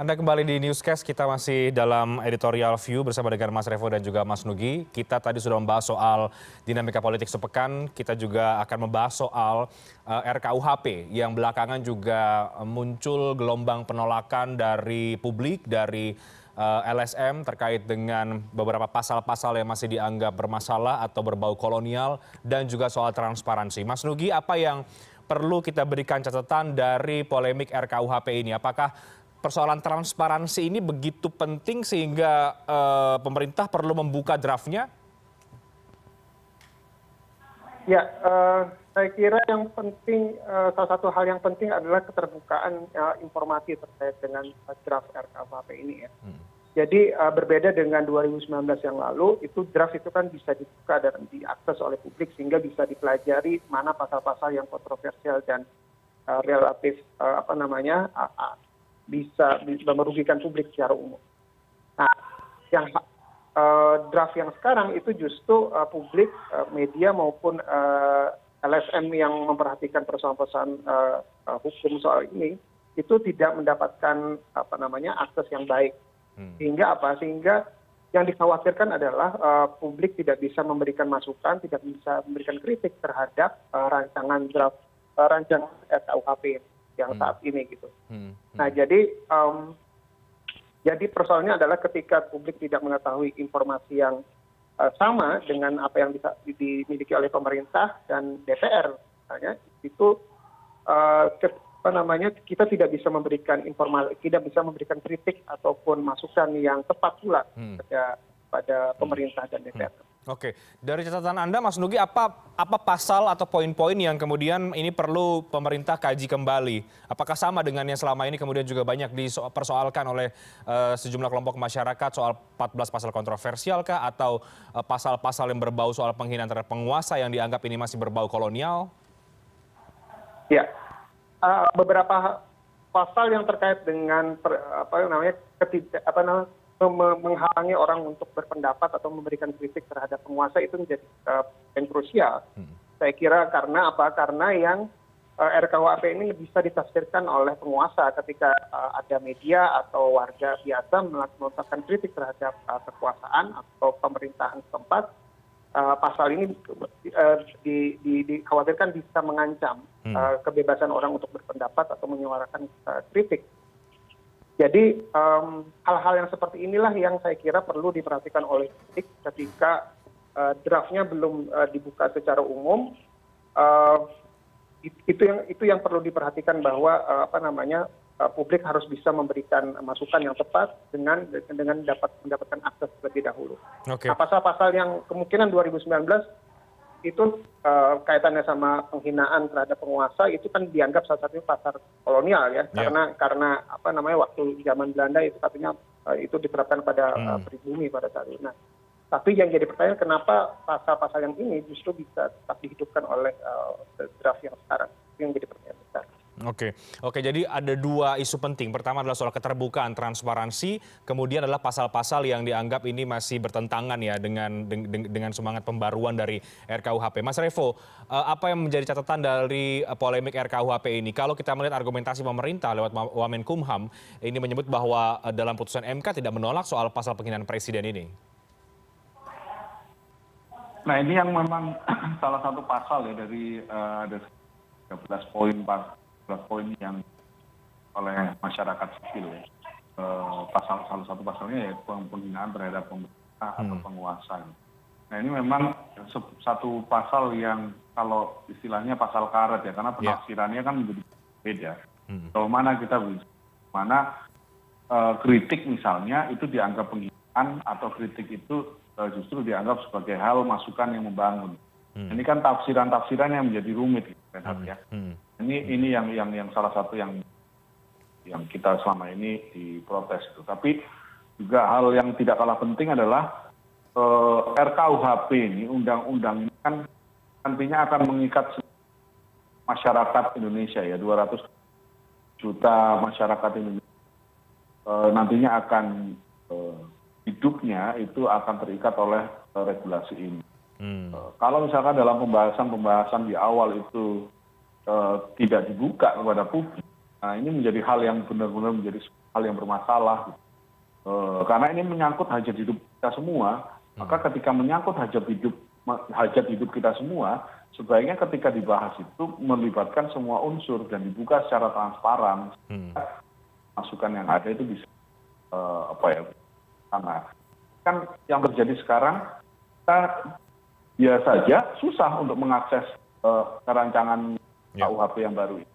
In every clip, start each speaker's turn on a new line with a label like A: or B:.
A: anda kembali di newscast. Kita masih dalam editorial view bersama dengan mas revo dan juga mas nugi. Kita tadi sudah membahas soal dinamika politik sepekan. Kita juga akan membahas soal rkuhp yang belakangan juga muncul gelombang penolakan dari publik dari lsm terkait dengan beberapa pasal pasal yang masih dianggap bermasalah atau berbau kolonial dan juga soal transparansi. Mas nugi apa yang perlu kita berikan catatan dari polemik rkuhp ini? Apakah persoalan transparansi ini begitu penting sehingga pemerintah perlu membuka draftnya?
B: Ya, saya kira yang penting, salah satu hal yang penting adalah keterbukaan informasi terkait dengan draft RKUHP ini ya. Jadi berbeda dengan 2019 yang lalu, itu draft itu kan bisa dibuka dan diakses oleh publik sehingga bisa dipelajari mana pasal-pasal yang kontroversial dan relatif apa namanya bisa merugikan publik secara umum. Nah, yang draft yang sekarang itu justru publik, media maupun LSM yang memperhatikan persoalan-persoalan hukum soal ini itu tidak mendapatkan apa namanya akses yang baik. Sehingga apa? Sehingga yang dikhawatirkan adalah publik tidak bisa memberikan masukan, tidak bisa memberikan kritik terhadap rancangan draft rancangan RKUHP yang saat ini gitu. Nah jadi jadi persoalannya adalah ketika publik tidak mengetahui informasi yang sama dengan apa yang bisa dimiliki oleh pemerintah dan DPR, misalnya itu apa namanya kita tidak bisa memberikan informasi, tidak bisa memberikan kritik ataupun masukan yang tepat pula pada pemerintah dan DPR.
A: Oke, dari catatan Anda Mas Nugi apa apa pasal atau poin-poin yang kemudian ini perlu pemerintah kaji kembali? Apakah sama dengan yang selama ini kemudian juga banyak dipersoalkan oleh sejumlah kelompok masyarakat soal 14 pasal kontroversial kah atau pasal-pasal yang berbau soal penghinaan terhadap penguasa yang dianggap ini masih berbau kolonial?
B: Ya, beberapa pasal yang terkait dengan apa namanya ketidak apa namanya menghalangi orang untuk berpendapat atau memberikan kritik terhadap penguasa itu menjadi yang krusial. Saya kira karena apa? Karena yang RKUHP ini bisa ditafsirkan oleh penguasa ketika ada media atau warga biasa melakukan kritik terhadap kekuasaan atau pemerintahan setempat. Pasal ini dikhawatirkan bisa mengancam kebebasan orang untuk berpendapat atau menyuarakan kritik jadi hal hal yang seperti inilah yang saya kira perlu diperhatikan oleh publik ketika draftnya belum dibuka secara umum itu yang itu yang perlu diperhatikan bahwa apa namanya publik harus bisa memberikan masukan yang tepat dengan dengan dapat mendapatkan akses terlebih dahulu. Nah pasal-pasal yang kemungkinan 2019 itu kaitannya sama penghinaan terhadap penguasa itu kan dianggap salah satunya pasar kolonial ya karena karena apa namanya waktu zaman Belanda itu katanya itu diterapkan pada pribumi pada saat itu. Nah, tapi yang jadi pertanyaan kenapa pasal-pasal yang ini justru bisa tetap dihidupkan oleh draft yang sekarang itu yang jadi pertanyaan.
A: Oke, oke. Jadi ada dua isu penting. Pertama adalah soal keterbukaan transparansi, kemudian adalah pasal-pasal yang dianggap ini masih bertentangan ya dengan dengan semangat pembaruan dari RKUHP. Mas Revo, apa yang menjadi catatan dari polemik RKUHP ini? Kalau kita melihat argumentasi pemerintah lewat Wamenkumham, ini menyebut bahwa dalam putusan MK tidak menolak soal pasal penghinaan presiden ini.
C: Nah ini yang memang salah satu pasal ya dari ada 13 poin pak poin yang oleh masyarakat sipil ya. Pasal salah satu pasalnya ya penghinaan terhadap pemerintah atau penguasa. Nah ini memang satu pasal yang kalau istilahnya pasal karet ya karena penafsirannya kan menjadi beda. Kalau mana kita bisa, mana kritik misalnya itu dianggap penghinaan atau kritik itu justru dianggap sebagai hal masukan yang membangun. Ini kan tafsiran-tafsiran yang menjadi rumit, ya ini ini yang yang yang salah satu yang yang kita selama ini diprotes itu. Tapi juga hal yang tidak kalah penting adalah RKUHP ini undang-undang ini kan nantinya akan mengikat masyarakat Indonesia ya 200 juta masyarakat Indonesia. Nantinya akan hidupnya itu akan terikat oleh regulasi ini. Kalau misalkan dalam pembahasan pembahasan di awal itu tidak dibuka kepada publik. Nah ini menjadi hal yang benar benar menjadi hal yang bermasalah. Karena ini menyangkut hajat hidup kita semua maka ketika menyangkut hajat hidup hajat hidup kita semua sebaiknya ketika dibahas itu melibatkan semua unsur dan dibuka secara transparan masukan yang ada itu bisa apa ya karena kan yang terjadi sekarang kita biasa saja susah untuk mengakses rancangan KUHP yang baru ini.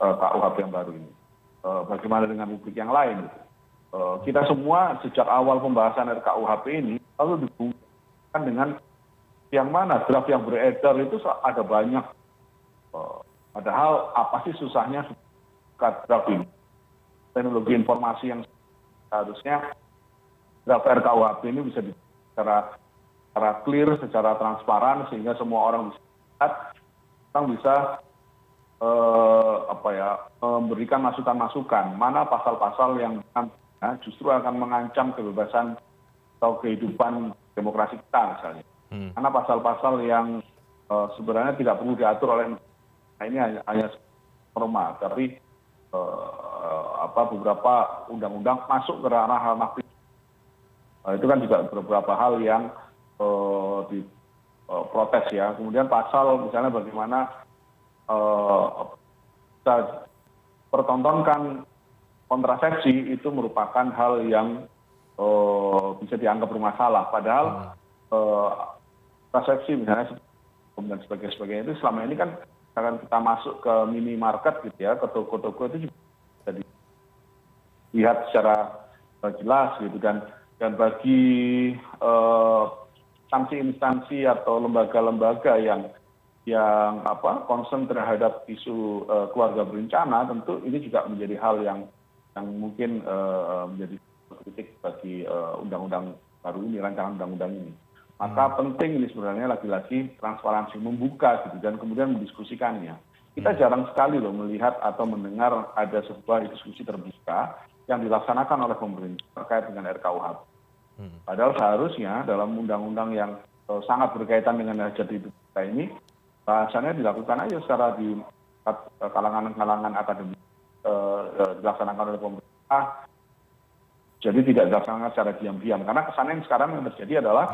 C: KUHP yang baru ini. Bagaimana dengan publik yang lain? Kita semua sejak awal pembahasan RKUHP ini lalu dihubungkan dengan yang mana draft yang beredar itu ada banyak. Padahal apa sih susahnya draft ini? Teknologi informasi yang seharusnya draft RKUHP ini bisa secara secara clear, secara transparan sehingga semua orang bisa lihat, orang bisa apa ya memberikan masukan-masukan mana pasal-pasal yang justru akan mengancam kebebasan atau kehidupan demokrasi kita misalnya. Karena pasal-pasal yang sebenarnya tidak perlu diatur oleh nah ini hanya, hanya norma, tapi apa beberapa undang-undang masuk ke ranah ranah itu kan juga beberapa hal yang diprotes ya. Kemudian pasal misalnya bagaimana kita pertontonkan kontrasepsi itu merupakan hal yang bisa dianggap bermasalah. Padahal kontrasepsi misalnya dan sebagainya, sebagainya itu selama ini kan akan kita masuk ke minimarket gitu ya, ke toko-toko itu juga bisa dilihat secara jelas gitu dan dan bagi instansi-instansi atau lembaga-lembaga yang yang apa concern terhadap isu keluarga berencana tentu ini juga menjadi hal yang yang mungkin menjadi kritik bagi undang-undang baru ini rancangan undang-undang ini. Maka penting ini sebenarnya lagi-lagi transparansi membuka gitu dan kemudian mendiskusikannya. Kita jarang sekali loh melihat atau mendengar ada sebuah diskusi terbuka yang dilaksanakan oleh pemerintah terkait dengan RKUHP. Padahal seharusnya dalam undang-undang yang sangat berkaitan dengan hajat hidup kita ini, bahasannya dilakukan aja secara di kalangan-kalangan akademik dilaksanakan oleh pemerintah. Jadi tidak dilaksanakan secara diam-diam. Karena kesannya yang sekarang yang terjadi adalah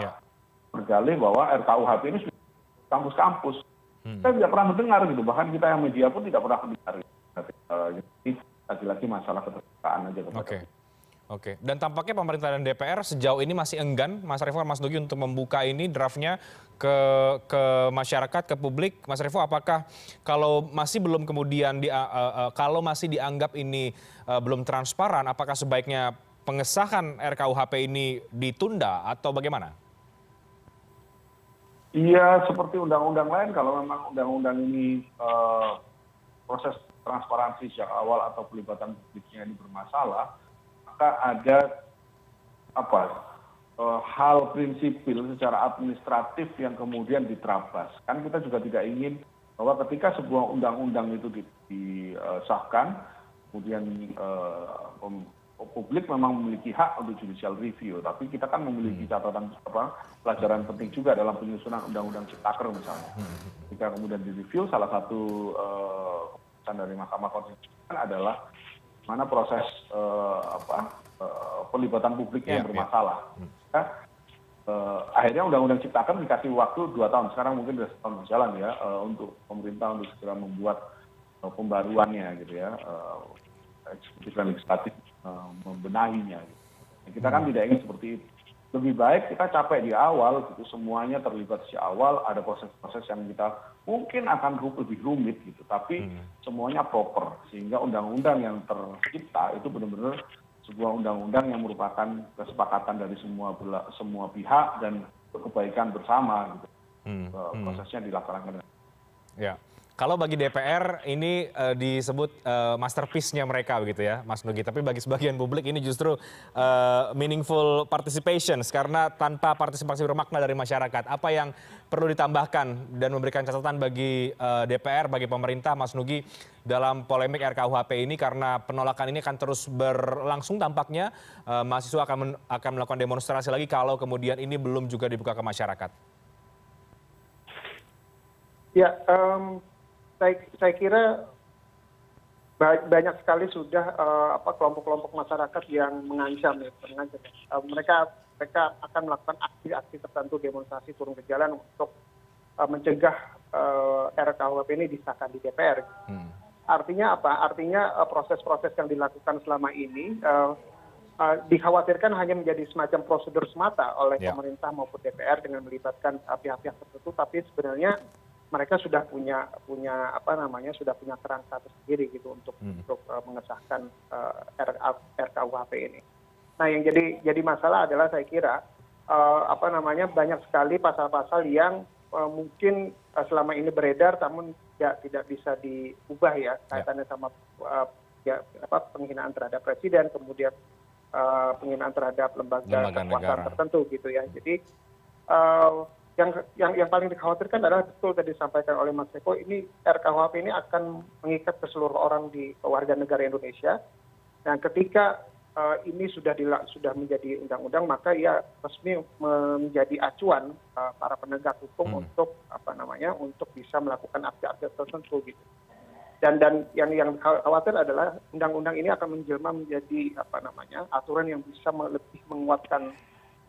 C: bergali bahwa RKUHP ini sudah kampus-kampus. Kita tidak pernah mendengar gitu, bahkan kita yang media pun tidak pernah mendengar. Jadi lagi-lagi masalah keterbukaan aja.
A: Oke. Oke, dan tampaknya pemerintah dan DPR sejauh ini masih enggan, Mas Revo, Mas Nugi untuk membuka ini draftnya ke masyarakat, ke publik. Mas Revo, apakah kalau masih belum kemudian di, uh, uh, kalau masih dianggap ini uh, belum transparan, apakah sebaiknya pengesahan RKUHP ini ditunda atau bagaimana?
C: Iya, seperti undang-undang lain, kalau memang undang-undang ini uh, proses transparansi sejak awal atau pelibatan publiknya ini bermasalah, maka ada apa uh, hal prinsipil secara administratif yang kemudian diterabas. Kan kita juga tidak ingin bahwa ketika sebuah undang-undang itu disahkan, kemudian uh, publik memang memiliki hak untuk judicial review, tapi kita kan memiliki catatan apa pelajaran penting juga dalam penyusunan undang-undang ciptaker misalnya. Jika kemudian direview, salah satu keputusan dari Mahkamah Konstitusi adalah mana proses apa pelibatan publiknya yang bermasalah. Ya, akhirnya undang-undang ciptaker dikasih waktu dua tahun, sekarang mungkin sudah setahun berjalan ya untuk pemerintah untuk segera membuat pembaruannya gitu ya, eksekutif dan legislatif membenahinya. Kita kan tidak ingin seperti itu. Lebih baik kita capek di awal, gitu semuanya terlibat di awal, ada proses-proses yang kita mungkin akan lebih rumit gitu, tapi semuanya proper sehingga undang-undang yang tercipta itu benar-benar sebuah undang-undang yang merupakan kesepakatan dari semua semua pihak dan kebaikan bersama gitu. Prosesnya dilaksanakan.
A: Ya. Kalau bagi DPR ini uh, disebut uh, masterpiece-nya mereka begitu ya, Mas Nugi. Tapi bagi sebagian publik ini justru uh, meaningful participation karena tanpa partisipasi bermakna dari masyarakat. Apa yang perlu ditambahkan dan memberikan catatan bagi uh, DPR, bagi pemerintah, Mas Nugi dalam polemik RKUHP ini karena penolakan ini akan terus berlangsung tampaknya uh, mahasiswa akan akan melakukan demonstrasi lagi kalau kemudian ini belum juga dibuka ke masyarakat.
B: Ya. Um saya kira ba- banyak sekali sudah eh, apa kelompok-kelompok masyarakat yang mengancam ya, mengancam. Eh, mereka mereka akan melakukan aksi-aksi tertentu demonstrasi turun ke jalan untuk eh, mencegah RKUHP ini disahkan di DPR.
A: Hmm.
B: Artinya apa? Artinya eh, proses-proses yang dilakukan selama ini dikhawatirkan hanya menjadi semacam prosedur semata oleh
A: Ya.
B: pemerintah maupun DPR dengan melibatkan eh, pihak-pihak tertentu, tapi sebenarnya mereka sudah punya punya apa namanya sudah punya kerangka tersendiri gitu untuk
A: Hmm.
B: untuk eh, mengesahkan eh, RKUHP ini. Nah, yang jadi jadi masalah adalah saya kira eh, apa namanya banyak sekali pasal-pasal yang eh, mungkin selama ini beredar namun tidak tidak bisa diubah ya kaitannya sama ya apa penghinaan terhadap presiden kemudian penghinaan terhadap lembaga, kekuasaan
A: negara.
B: tertentu gitu ya. Jadi yang yang yang paling dikhawatirkan adalah betul tadi disampaikan oleh Mas Eko ini RKUHP ini akan mengikat ke seluruh orang di warga negara Indonesia. Dan ketika eh, ini sudah menjadi undang-undang maka ia resmi menjadi acuan eh, para penegak hukum
A: Hmm.
B: untuk apa namanya untuk bisa melakukan aksi-aksi tertentu gitu. Dan dan yang yang khawatir adalah undang-undang ini akan menjelma menjadi apa namanya aturan yang bisa lebih menguatkan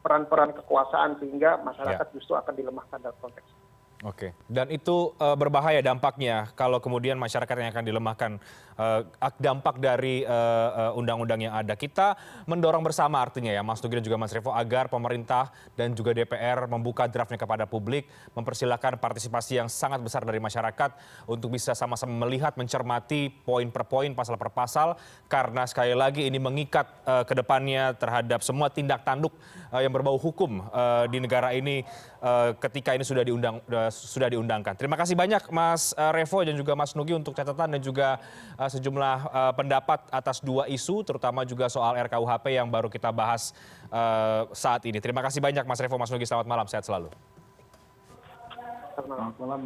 B: peran-peran kekuasaan sehingga masyarakat justru akan dilemahkan dalam konteks ini.
A: Oke, dan itu eh, berbahaya dampaknya kalau kemudian masyarakat yang akan dilemahkan. Eh, ak- dampak dari eh, eh, undang-undang yang ada. Kita mendorong bersama artinya ya, Mas Nugi dan juga Mas Revo agar pemerintah dan juga DPR membuka draftnya kepada publik, mempersilahkan partisipasi yang sangat besar dari masyarakat untuk bisa sama-sama melihat, mencermati poin per poin, pasal per pasal, karena sekali lagi ini mengikat eh, ke depannya terhadap semua tindak tanduk eh, yang berbau hukum eh, di negara ini eh, ketika ini sudah diundang eh, sudah diundangkan. Terima kasih banyak Mas eh, Revo dan juga Mas Nugi untuk catatan dan juga eh, sejumlah eh, pendapat atas dua isu, terutama juga soal RKUHP yang baru kita bahas saat ini. Terima kasih banyak Mas Revo, Mas Nugi. Selamat malam, sehat selalu.
B: Selamat malam.